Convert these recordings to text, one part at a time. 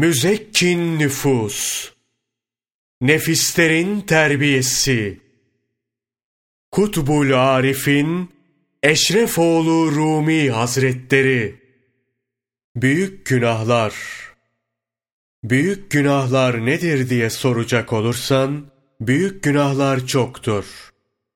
Müzekkin nüfus, nefislerin terbiyesi, Kutbul Arif'in Eşrefoğlu Rumi Hazretleri, Büyük günahlar, büyük günahlar nedir diye soracak olursan, büyük günahlar çoktur.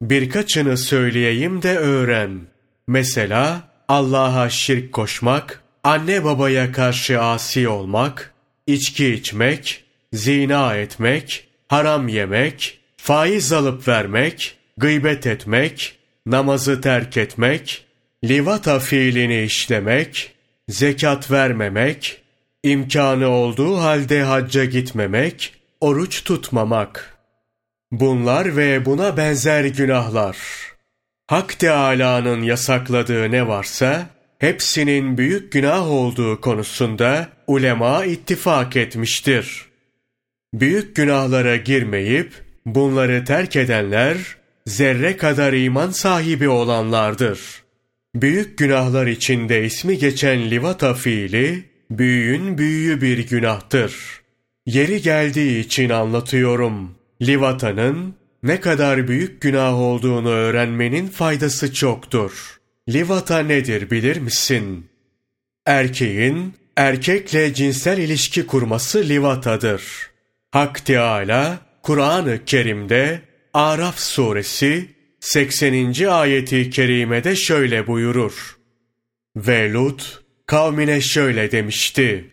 Birkaçını söyleyeyim de öğren. Mesela Allah'a şirk koşmak, anne babaya karşı asi olmak, içki içmek, zina etmek, haram yemek, faiz alıp vermek, gıybet etmek, namazı terk etmek, livata fiilini işlemek, zekat vermemek, imkanı olduğu halde hacca gitmemek, oruç tutmamak. Bunlar ve buna benzer günahlar. Hak Teâlâ'nın yasakladığı ne varsa, hepsinin büyük günah olduğu konusunda ulema ittifak etmiştir. Büyük günahlara girmeyip, bunları terk edenler, zerre kadar iman sahibi olanlardır. Büyük günahlar içinde ismi geçen livata fiili, büyüğün büyüğü bir günahtır. Yeri geldiği için anlatıyorum. Livatanın ne kadar büyük günah olduğunu öğrenmenin faydası çoktur. Livata nedir bilir misin? Erkeğin erkekle cinsel ilişki kurması livatadır. Hak Teâlâ Kur'an-ı Kerim'de Araf suresi 80. ayeti kerimede şöyle buyurur. Ve Lut kavmine şöyle demişti.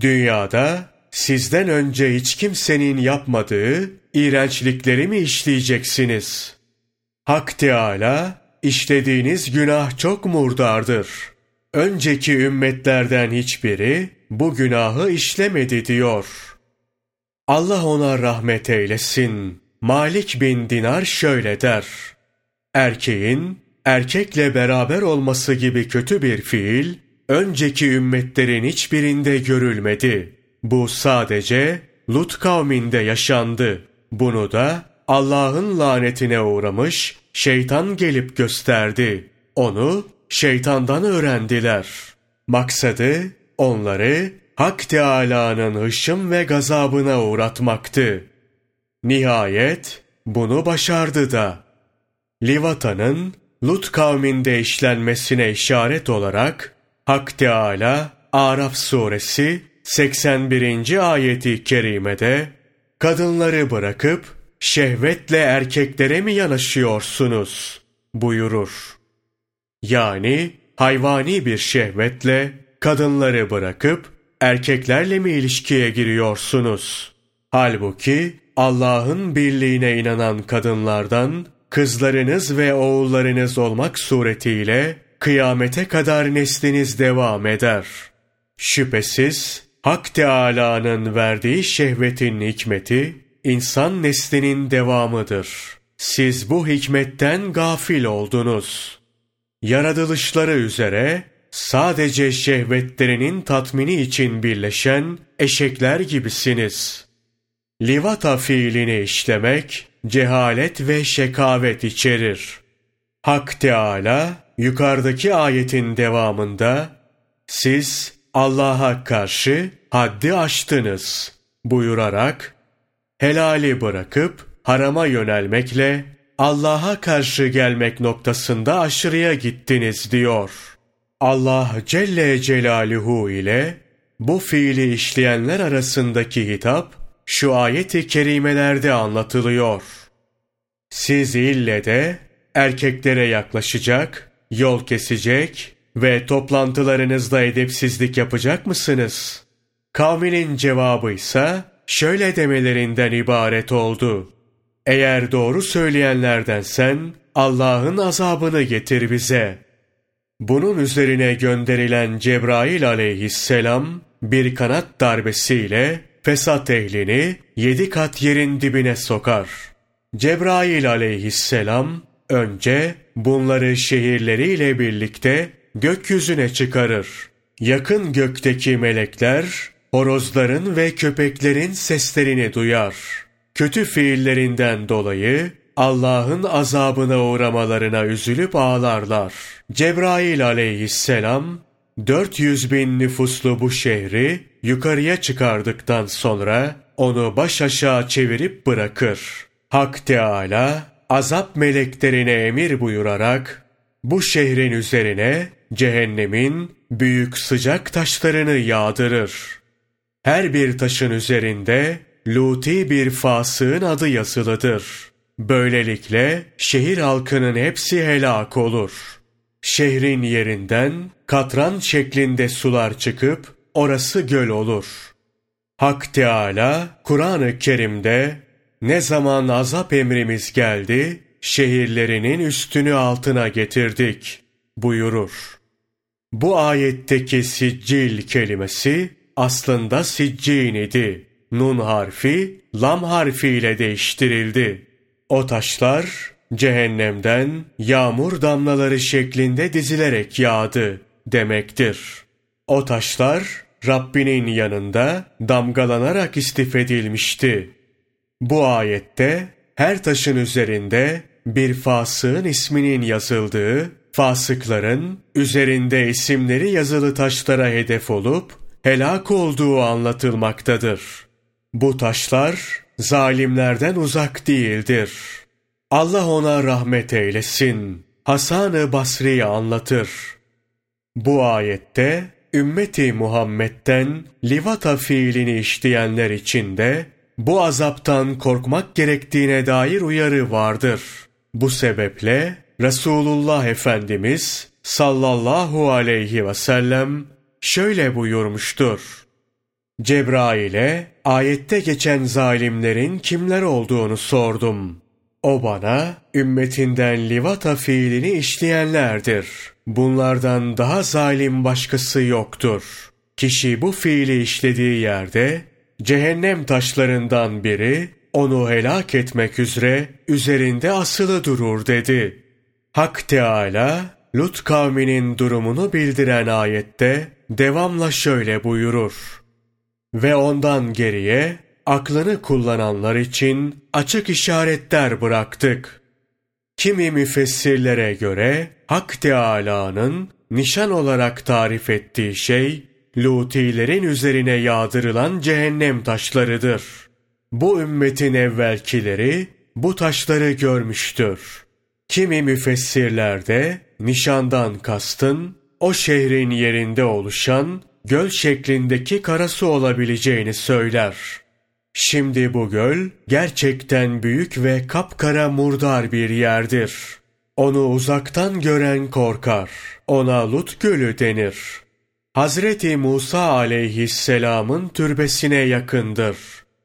Dünyada sizden önce hiç kimsenin yapmadığı iğrençlikleri mi işleyeceksiniz? Hak Teâlâ, işlediğiniz günah çok murdardır. Önceki ümmetlerden hiçbiri bu günahı işlemedi diyor. Allah ona rahmet eylesin. Malik bin Dinar şöyle der. Erkeğin erkekle beraber olması gibi kötü bir fiil, önceki ümmetlerin hiçbirinde görülmedi. Bu sadece Lut kavminde yaşandı. Bunu da Allah'ın lanetine uğramış şeytan gelip gösterdi. Onu şeytandan öğrendiler. Maksadı onları Hak Teâlâ'nın hışım ve gazabına uğratmaktı. Nihayet bunu başardı da. Livata'nın Lut kavminde işlenmesine işaret olarak Hak Teâlâ Araf suresi 81. ayeti kerimede kadınları bırakıp şehvetle erkeklere mi yanaşıyorsunuz buyurur. Yani hayvani bir şehvetle kadınları bırakıp erkeklerle mi ilişkiye giriyorsunuz? Halbuki Allah'ın birliğine inanan kadınlardan kızlarınız ve oğullarınız olmak suretiyle kıyamete kadar nesliniz devam eder. Şüphesiz Hak Teâlâ'nın verdiği şehvetin hikmeti, insan neslinin devamıdır. Siz bu hikmetten gafil oldunuz. Yaratılışları üzere sadece şehvetlerinin tatmini için birleşen eşekler gibisiniz. Livata fiilini işlemek, cehalet ve şekavet içerir. Hak Teâlâ, yukarıdaki ayetin devamında, siz Allah'a karşı haddi aştınız buyurarak, helali bırakıp harama yönelmekle Allah'a karşı gelmek noktasında aşırıya gittiniz diyor. Allah Celle Celaluhu ile bu fiili işleyenler arasındaki hitap şu ayeti kerimelerde anlatılıyor. Siz ille de erkeklere yaklaşacak, yol kesecek ve toplantılarınızda edepsizlik yapacak mısınız? Kavminin cevabı ise şöyle demelerinden ibaret oldu. Eğer doğru söyleyenlerdensen Allah'ın azabını getir bize. Bunun üzerine gönderilen Cebrail aleyhisselam bir kanat darbesiyle fesat ehlini yedi kat yerin dibine sokar. Cebrail aleyhisselam önce bunları şehirleriyle birlikte gökyüzüne çıkarır. Yakın gökteki melekler, horozların ve köpeklerin seslerini duyar. Kötü fiillerinden dolayı Allah'ın azabına uğramalarına üzülüp ağlarlar. Cebrail aleyhisselam, 400 bin nüfuslu bu şehri yukarıya çıkardıktan sonra onu baş aşağı çevirip bırakır. Hak Teala azap meleklerine emir buyurarak bu şehrin üzerine cehennemin büyük sıcak taşlarını yağdırır. Her bir taşın üzerinde Luti bir fasığın adı yazılıdır. Böylelikle şehir halkının hepsi helak olur. Şehrin yerinden katran şeklinde sular çıkıp orası göl olur. Hak Teala Kur'an-ı Kerim'de ne zaman azap emrimiz geldi, şehirlerinin üstünü altına getirdik buyurur. Bu ayetteki siccil kelimesi aslında siccin idi. Nun harfi lam harfiyle değiştirildi. O taşlar cehennemden yağmur damlaları şeklinde dizilerek yağdı demektir. O taşlar Rabbinin yanında damgalanarak istifedilmişti. Bu ayette her taşın üzerinde bir fasığın isminin yazıldığı, fasıkların üzerinde isimleri yazılı taşlara hedef olup helak olduğu anlatılmaktadır. Bu taşlar zalimlerden uzak değildir. Allah ona rahmet eylesin. Hasan-ı Basri'yi anlatır. Bu ayette ümmeti Muhammed'den livata fiilini işleyenler için de bu azaptan korkmak gerektiğine dair uyarı vardır. Bu sebeple Resulullah Efendimiz sallallahu aleyhi ve sellem şöyle buyurmuştur. Cebrail'e ayette geçen zalimlerin kimler olduğunu sordum. O bana ümmetinden livata fiilini işleyenlerdir. Bunlardan daha zalim başkası yoktur. Kişi bu fiili işlediği yerde cehennem taşlarından biri onu helak etmek üzere üzerinde asılı durur dedi. Hak Teala Lut kavminin durumunu bildiren ayette devamla şöyle buyurur. Ve ondan geriye aklını kullananlar için açık işaretler bıraktık. Kimi müfessirlere göre Hak Teâlâ'nın nişan olarak tarif ettiği şey, Lutilerin üzerine yağdırılan cehennem taşlarıdır. Bu ümmetin evvelkileri bu taşları görmüştür. Kimi müfessirlerde nişandan kastın o şehrin yerinde oluşan göl şeklindeki karası olabileceğini söyler. Şimdi bu göl gerçekten büyük ve kapkara murdar bir yerdir. Onu uzaktan gören korkar. Ona Lut Gölü denir. Hazreti Musa aleyhisselamın türbesine yakındır.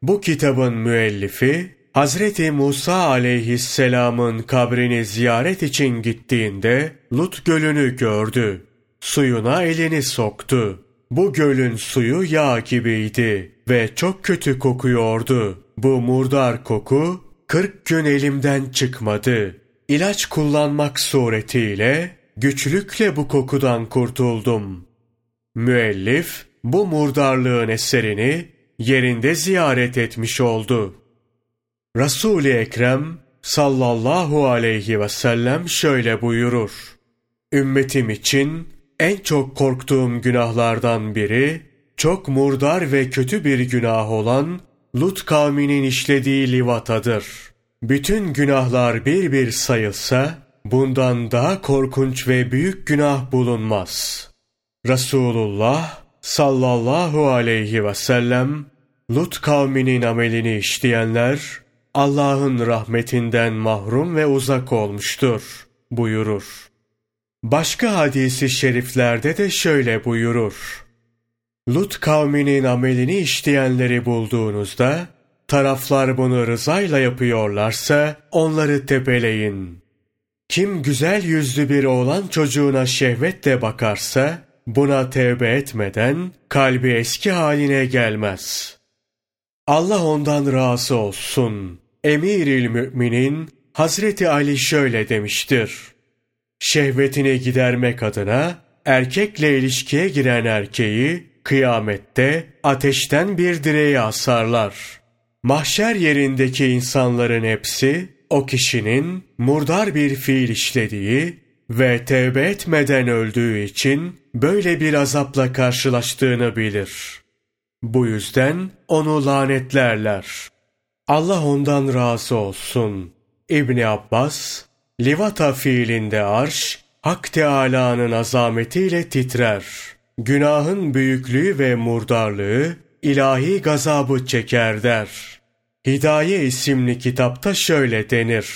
Bu kitabın müellifi Hazreti Musa aleyhisselamın kabrini ziyaret için gittiğinde Lut gölünü gördü. Suyuna elini soktu. Bu gölün suyu yağ gibiydi ve çok kötü kokuyordu. Bu murdar koku kırk gün elimden çıkmadı. İlaç kullanmak suretiyle güçlükle bu kokudan kurtuldum. Müellif bu murdarlığın eserini yerinde ziyaret etmiş oldu. Resul-i Ekrem sallallahu aleyhi ve sellem şöyle buyurur. Ümmetim için en çok korktuğum günahlardan biri, çok murdar ve kötü bir günah olan Lut kavminin işlediği livatadır. Bütün günahlar bir bir sayılsa, bundan daha korkunç ve büyük günah bulunmaz. Resulullah sallallahu aleyhi ve sellem, Lut kavminin amelini işleyenler, Allah'ın rahmetinden mahrum ve uzak olmuştur buyurur. Başka hadisi şeriflerde de şöyle buyurur. Lut kavminin amelini işleyenleri bulduğunuzda, taraflar bunu rızayla yapıyorlarsa onları tepeleyin. Kim güzel yüzlü bir oğlan çocuğuna şehvetle bakarsa, buna tevbe etmeden kalbi eski haline gelmez. Allah ondan razı olsun. Emiril müminin Hazreti Ali şöyle demiştir. Şehvetini gidermek adına erkekle ilişkiye giren erkeği kıyamette ateşten bir direğe asarlar. Mahşer yerindeki insanların hepsi o kişinin murdar bir fiil işlediği ve tevbe etmeden öldüğü için böyle bir azapla karşılaştığını bilir. Bu yüzden onu lanetlerler. Allah ondan razı olsun. İbni Abbas, Livata fiilinde arş, Hak Teâlâ'nın azametiyle titrer. Günahın büyüklüğü ve murdarlığı, ilahi gazabı çeker der. Hidaye isimli kitapta şöyle denir.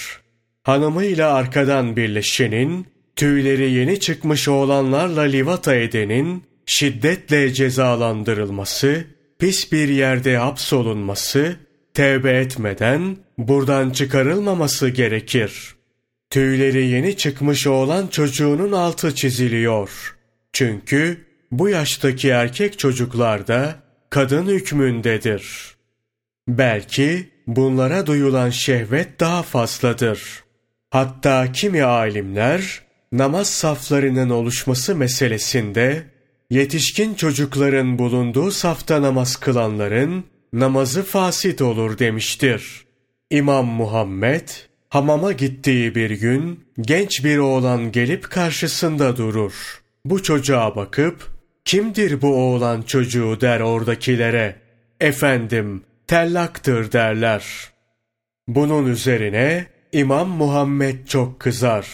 Hanımıyla arkadan birleşenin, tüyleri yeni çıkmış oğlanlarla livata edenin, şiddetle cezalandırılması, pis bir yerde hapsolunması, tevbe etmeden buradan çıkarılmaması gerekir. Tüyleri yeni çıkmış olan çocuğunun altı çiziliyor. Çünkü bu yaştaki erkek çocuklarda kadın hükmündedir. Belki bunlara duyulan şehvet daha fazladır. Hatta kimi alimler namaz saflarının oluşması meselesinde yetişkin çocukların bulunduğu safta namaz kılanların namazı fasit olur demiştir. İmam Muhammed hamama gittiği bir gün genç bir oğlan gelip karşısında durur. Bu çocuğa bakıp kimdir bu oğlan çocuğu der oradakilere. Efendim tellaktır derler. Bunun üzerine İmam Muhammed çok kızar.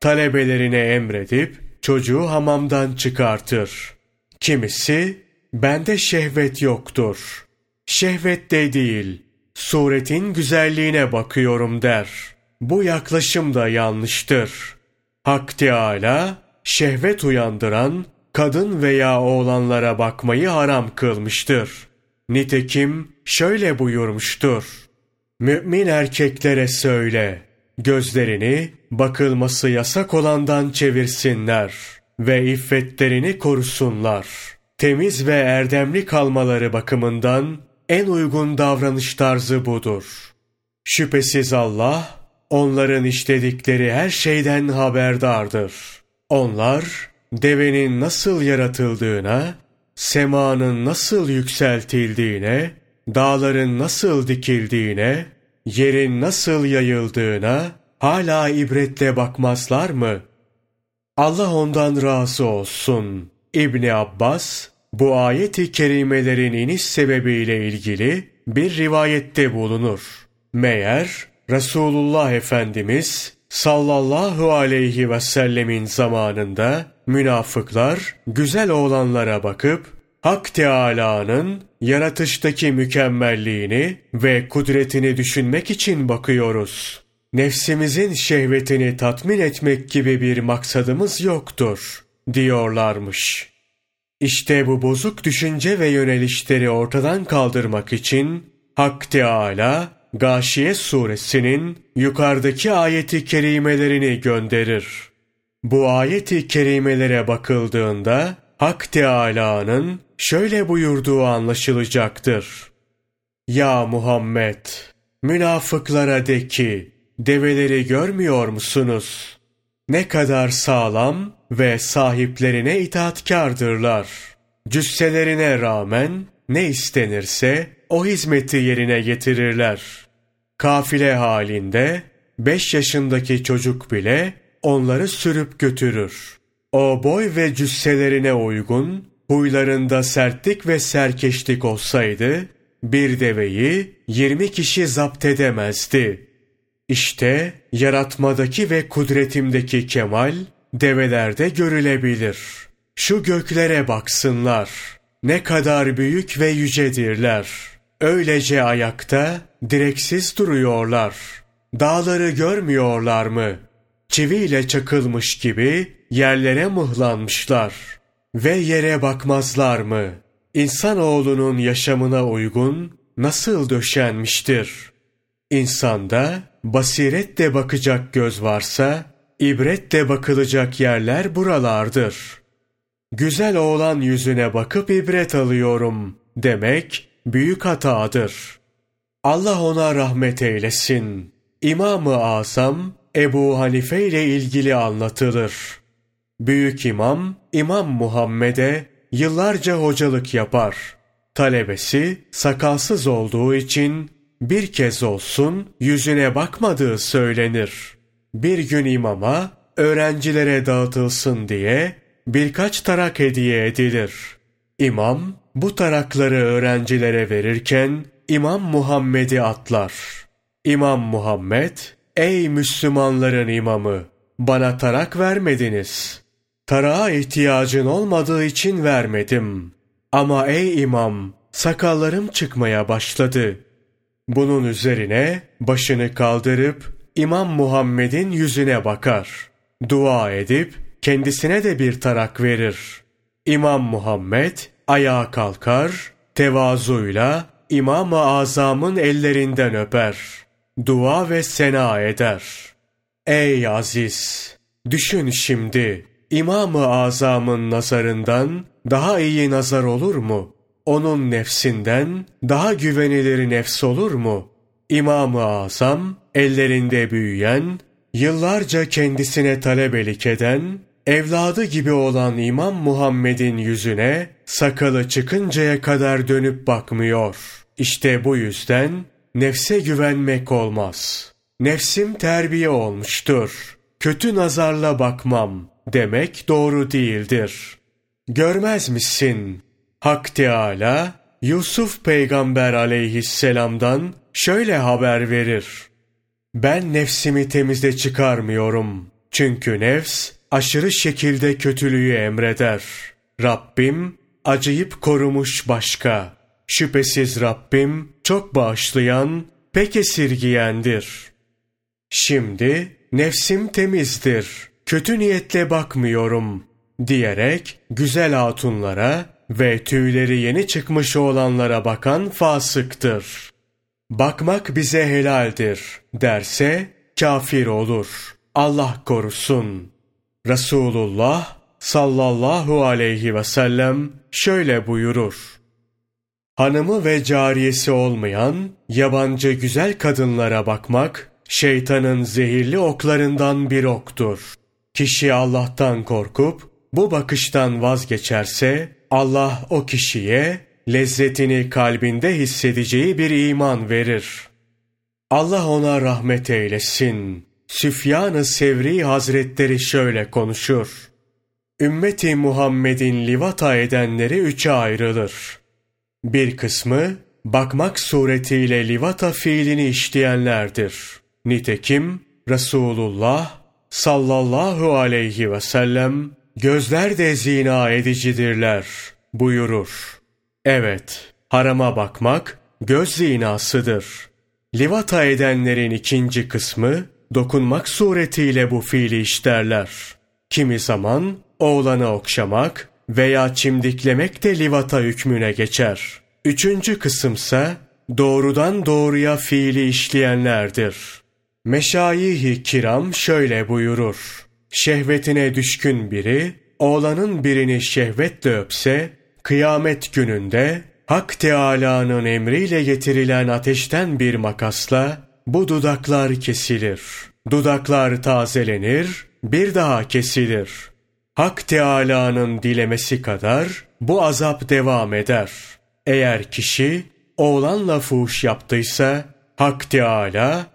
Talebelerine emredip çocuğu hamamdan çıkartır. Kimisi bende şehvet yoktur. Şehvet de değil, suretin güzelliğine bakıyorum der. Bu yaklaşım da yanlıştır. Hak Teâlâ, şehvet uyandıran kadın veya oğlanlara bakmayı haram kılmıştır. Nitekim şöyle buyurmuştur. Mümin erkeklere söyle, gözlerini bakılması yasak olandan çevirsinler ve iffetlerini korusunlar. Temiz ve erdemli kalmaları bakımından en uygun davranış tarzı budur. Şüphesiz Allah, onların işledikleri her şeyden haberdardır. Onlar, devenin nasıl yaratıldığına, semanın nasıl yükseltildiğine, dağların nasıl dikildiğine, yerin nasıl yayıldığına hala ibretle bakmazlar mı? Allah ondan razı olsun. İbni Abbas, bu ayeti kerimelerin iniş sebebiyle ilgili bir rivayette bulunur. Meğer Resulullah Efendimiz sallallahu aleyhi ve sellemin zamanında münafıklar güzel oğlanlara bakıp Hak Teâlâ'nın yaratıştaki mükemmelliğini ve kudretini düşünmek için bakıyoruz. Nefsimizin şehvetini tatmin etmek gibi bir maksadımız yoktur, diyorlarmış. İşte bu bozuk düşünce ve yönelişleri ortadan kaldırmak için Hak Teâlâ, Gâşiye suresinin yukarıdaki ayeti kerimelerini gönderir. Bu ayeti kerimelere bakıldığında Hak Teâlâ'nın şöyle buyurduğu anlaşılacaktır. Ya Muhammed! Münafıklara de ki, develeri görmüyor musunuz? Ne kadar sağlam ve sahiplerine itaatkardırlar. Cüsselerine rağmen ne istenirse o hizmeti yerine getirirler. Kafile halinde beş yaşındaki çocuk bile onları sürüp götürür. O boy ve cüsselerine uygun, huylarında sertlik ve serkeşlik olsaydı, bir deveyi yirmi kişi zapt edemezdi. İşte yaratmadaki ve kudretimdeki kemal, develerde görülebilir. Şu göklere baksınlar. Ne kadar büyük ve yücedirler. Öylece ayakta, direksiz duruyorlar. Dağları görmüyorlar mı? Çiviyle çakılmış gibi yerlere mıhlanmışlar. Ve yere bakmazlar mı? İnsanoğlunun yaşamına uygun nasıl döşenmiştir? İnsanda basiretle bakacak göz varsa, ibretle bakılacak yerler buralardır. Güzel oğlan yüzüne bakıp ibret alıyorum demek büyük hatadır. Allah ona rahmet eylesin. İmam-ı Azam Ebu Hanife ile ilgili anlatılır. Büyük imam, İmam Muhammed'e yıllarca hocalık yapar. Talebesi sakalsız olduğu için bir kez olsun yüzüne bakmadığı söylenir. Bir gün imama öğrencilere dağıtılsın diye birkaç tarak hediye edilir. İmam bu tarakları öğrencilere verirken İmam Muhammed'i atlar. İmam Muhammed, ey Müslümanların imamı, bana tarak vermediniz. Tarağa ihtiyacın olmadığı için vermedim. Ama ey imam, sakallarım çıkmaya başladı. Bunun üzerine başını kaldırıp İmam Muhammed'in yüzüne bakar. Dua edip kendisine de bir tarak verir. İmam Muhammed ayağa kalkar, tevazuyla İmam-ı Azam'ın ellerinden öper. Dua ve sena eder. Ey aziz! Düşün şimdi, İmam-ı Azam'ın nazarından daha iyi nazar olur mu? Onun nefsinden daha güvenilir nefs olur mu? İmam-ı Azam, ellerinde büyüyen, yıllarca kendisine talebelik eden, evladı gibi olan İmam Muhammed'in yüzüne sakalı çıkıncaya kadar dönüp bakmıyor. İşte bu yüzden nefse güvenmek olmaz. Nefsim terbiye olmuştur. Kötü nazarla bakmam demek doğru değildir. Görmez misin? Hak Teala Yusuf peygamber aleyhisselamdan şöyle haber verir. Ben nefsimi temize çıkarmıyorum. Çünkü nefs aşırı şekilde kötülüğü emreder. Rabbim acıyıp korumuş başka. Şüphesiz Rabbim çok bağışlayan, pek esirgiyendir. Şimdi nefsim temizdir, kötü niyetle bakmıyorum diyerek güzel hatunlara ve tüyleri yeni çıkmış olanlara bakan fasıktır. Bakmak bize helaldir derse kafir olur. Allah korusun. Resulullah sallallahu aleyhi ve sellem şöyle buyurur. Hanımı ve cariyesi olmayan yabancı güzel kadınlara bakmak şeytanın zehirli oklarından bir oktur. Kişi Allah'tan korkup bu bakıştan vazgeçerse Allah o kişiye lezzetini kalbinde hissedeceği bir iman verir. Allah ona rahmet eylesin. Süfyan-ı Sevri Hazretleri şöyle konuşur. Ümmeti Muhammed'in livata edenleri üçe ayrılır. Bir kısmı bakmak suretiyle livata fiilini işleyenlerdir. Nitekim Resulullah sallallahu aleyhi ve sellem gözler de zina edicidirler buyurur. Evet, harama bakmak göz zinasıdır. Livata edenlerin ikinci kısmı dokunmak suretiyle bu fiili işlerler. Kimi zaman oğlanı okşamak veya çimdiklemek de livata hükmüne geçer. Üçüncü kısımsa doğrudan doğruya fiili işleyenlerdir. Meşayih-i kiram şöyle buyurur. Şehvetine düşkün biri, oğlanın birini şehvetle öpse, kıyamet gününde Hak Teâlâ'nın emriyle getirilen ateşten bir makasla bu dudaklar kesilir. Dudaklar tazelenir, bir daha kesilir. Hak Teâlâ'nın dilemesi kadar bu azap devam eder. Eğer kişi oğlanla fuhuş yaptıysa, Hak Teâlâ,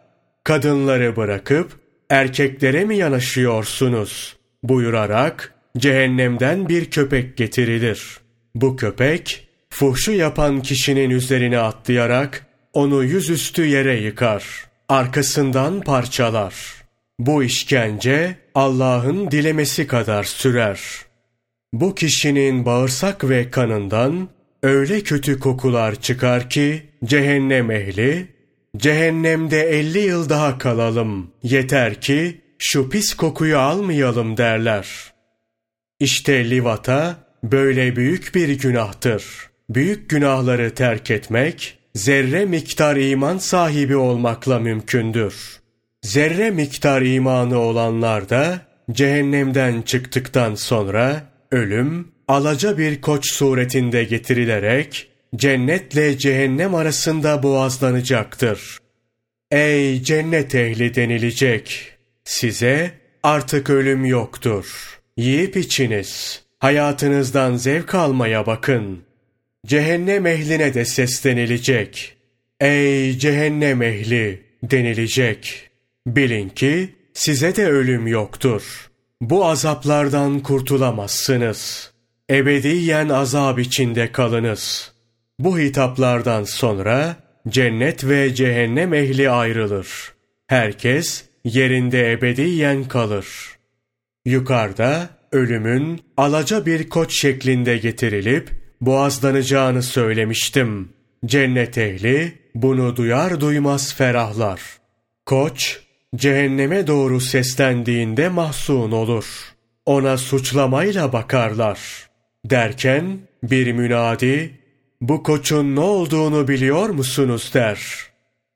kadınları bırakıp erkeklere mi yanaşıyorsunuz buyurarak cehennemden bir köpek getirilir. Bu köpek, fuhşu yapan kişinin üzerine atlayarak onu yüzüstü yere yıkar. Arkasından parçalar. Bu işkence Allah'ın dilemesi kadar sürer. Bu kişinin bağırsak ve kanından öyle kötü kokular çıkar ki cehennem ehli, cehennemde elli yıl daha kalalım, yeter ki şu pis kokuyu almayalım derler. İşte livata böyle büyük bir günahtır. Büyük günahları terk etmek, zerre miktar iman sahibi olmakla mümkündür. Zerre miktar imanı olanlar da cehennemden çıktıktan sonra ölüm alaca bir koç suretinde getirilerek cennetle cehennem arasında boğazlanacaktır. Ey cennet ehli denilecek! Size artık ölüm yoktur. Yiyip içiniz. Hayatınızdan zevk almaya bakın. Cehennem ehline de seslenilecek. Ey cehennem ehli denilecek. Bilin ki size de ölüm yoktur. Bu azaplardan kurtulamazsınız. ebediyen azap içinde kalınız. Bu hitaplardan sonra cennet ve cehennem ehli ayrılır. Herkes yerinde ebediyen kalır. Yukarıda ölümün alaca bir koç şeklinde getirilip boğazlanacağını söylemiştim. Cennet ehli bunu duyar duymaz ferahlar. Koç cehenneme doğru seslendiğinde mahzun olur. Ona suçlamayla bakarlar. Derken bir münadi bu koçun ne olduğunu biliyor musunuz der.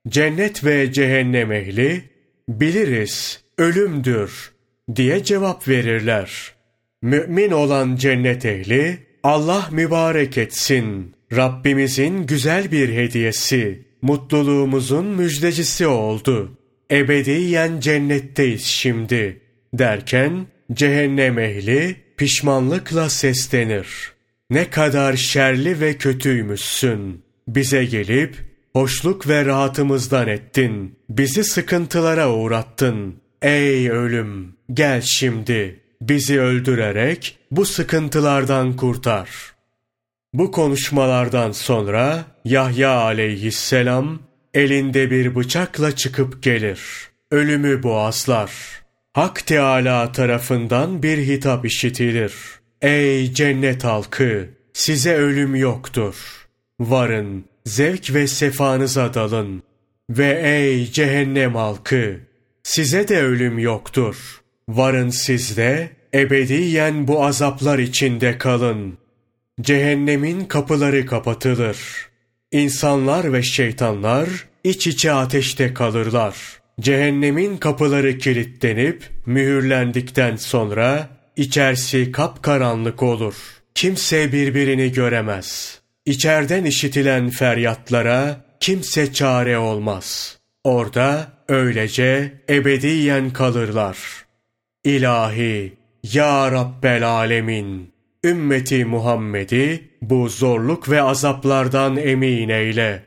Cennet ve cehennem ehli biliriz ölümdür diye cevap verirler. Mümin olan cennet ehli Allah mübarek etsin. Rabbimizin güzel bir hediyesi, mutluluğumuzun müjdecisi oldu. Ebediyen cennetteyiz şimdi derken cehennem ehli pişmanlıkla seslenir. Ne kadar şerli ve kötüymüşsün. Bize gelip hoşluk ve rahatımızdan ettin. Bizi sıkıntılara uğrattın. Ey ölüm gel şimdi bizi öldürerek bu sıkıntılardan kurtar. Bu konuşmalardan sonra Yahya aleyhisselam elinde bir bıçakla çıkıp gelir. Ölümü boğazlar. Hak Teala tarafından bir hitap işitilir. Ey cennet halkı! Size ölüm yoktur. Varın, zevk ve sefanıza dalın. Ve ey cehennem halkı! Size de ölüm yoktur. Varın siz de ebediyen bu azaplar içinde kalın. Cehennemin kapıları kapatılır. İnsanlar ve şeytanlar iç içe ateşte kalırlar. Cehennemin kapıları kilitlenip mühürlendikten sonra içerisi kapkaranlık olur. Kimse birbirini göremez. İçerden işitilen feryatlara kimse çare olmaz. Orada öylece ebediyen kalırlar. İlahi, Ya Rabbel Alemin, ümmeti Muhammed'i bu zorluk ve azaplardan emin eyle.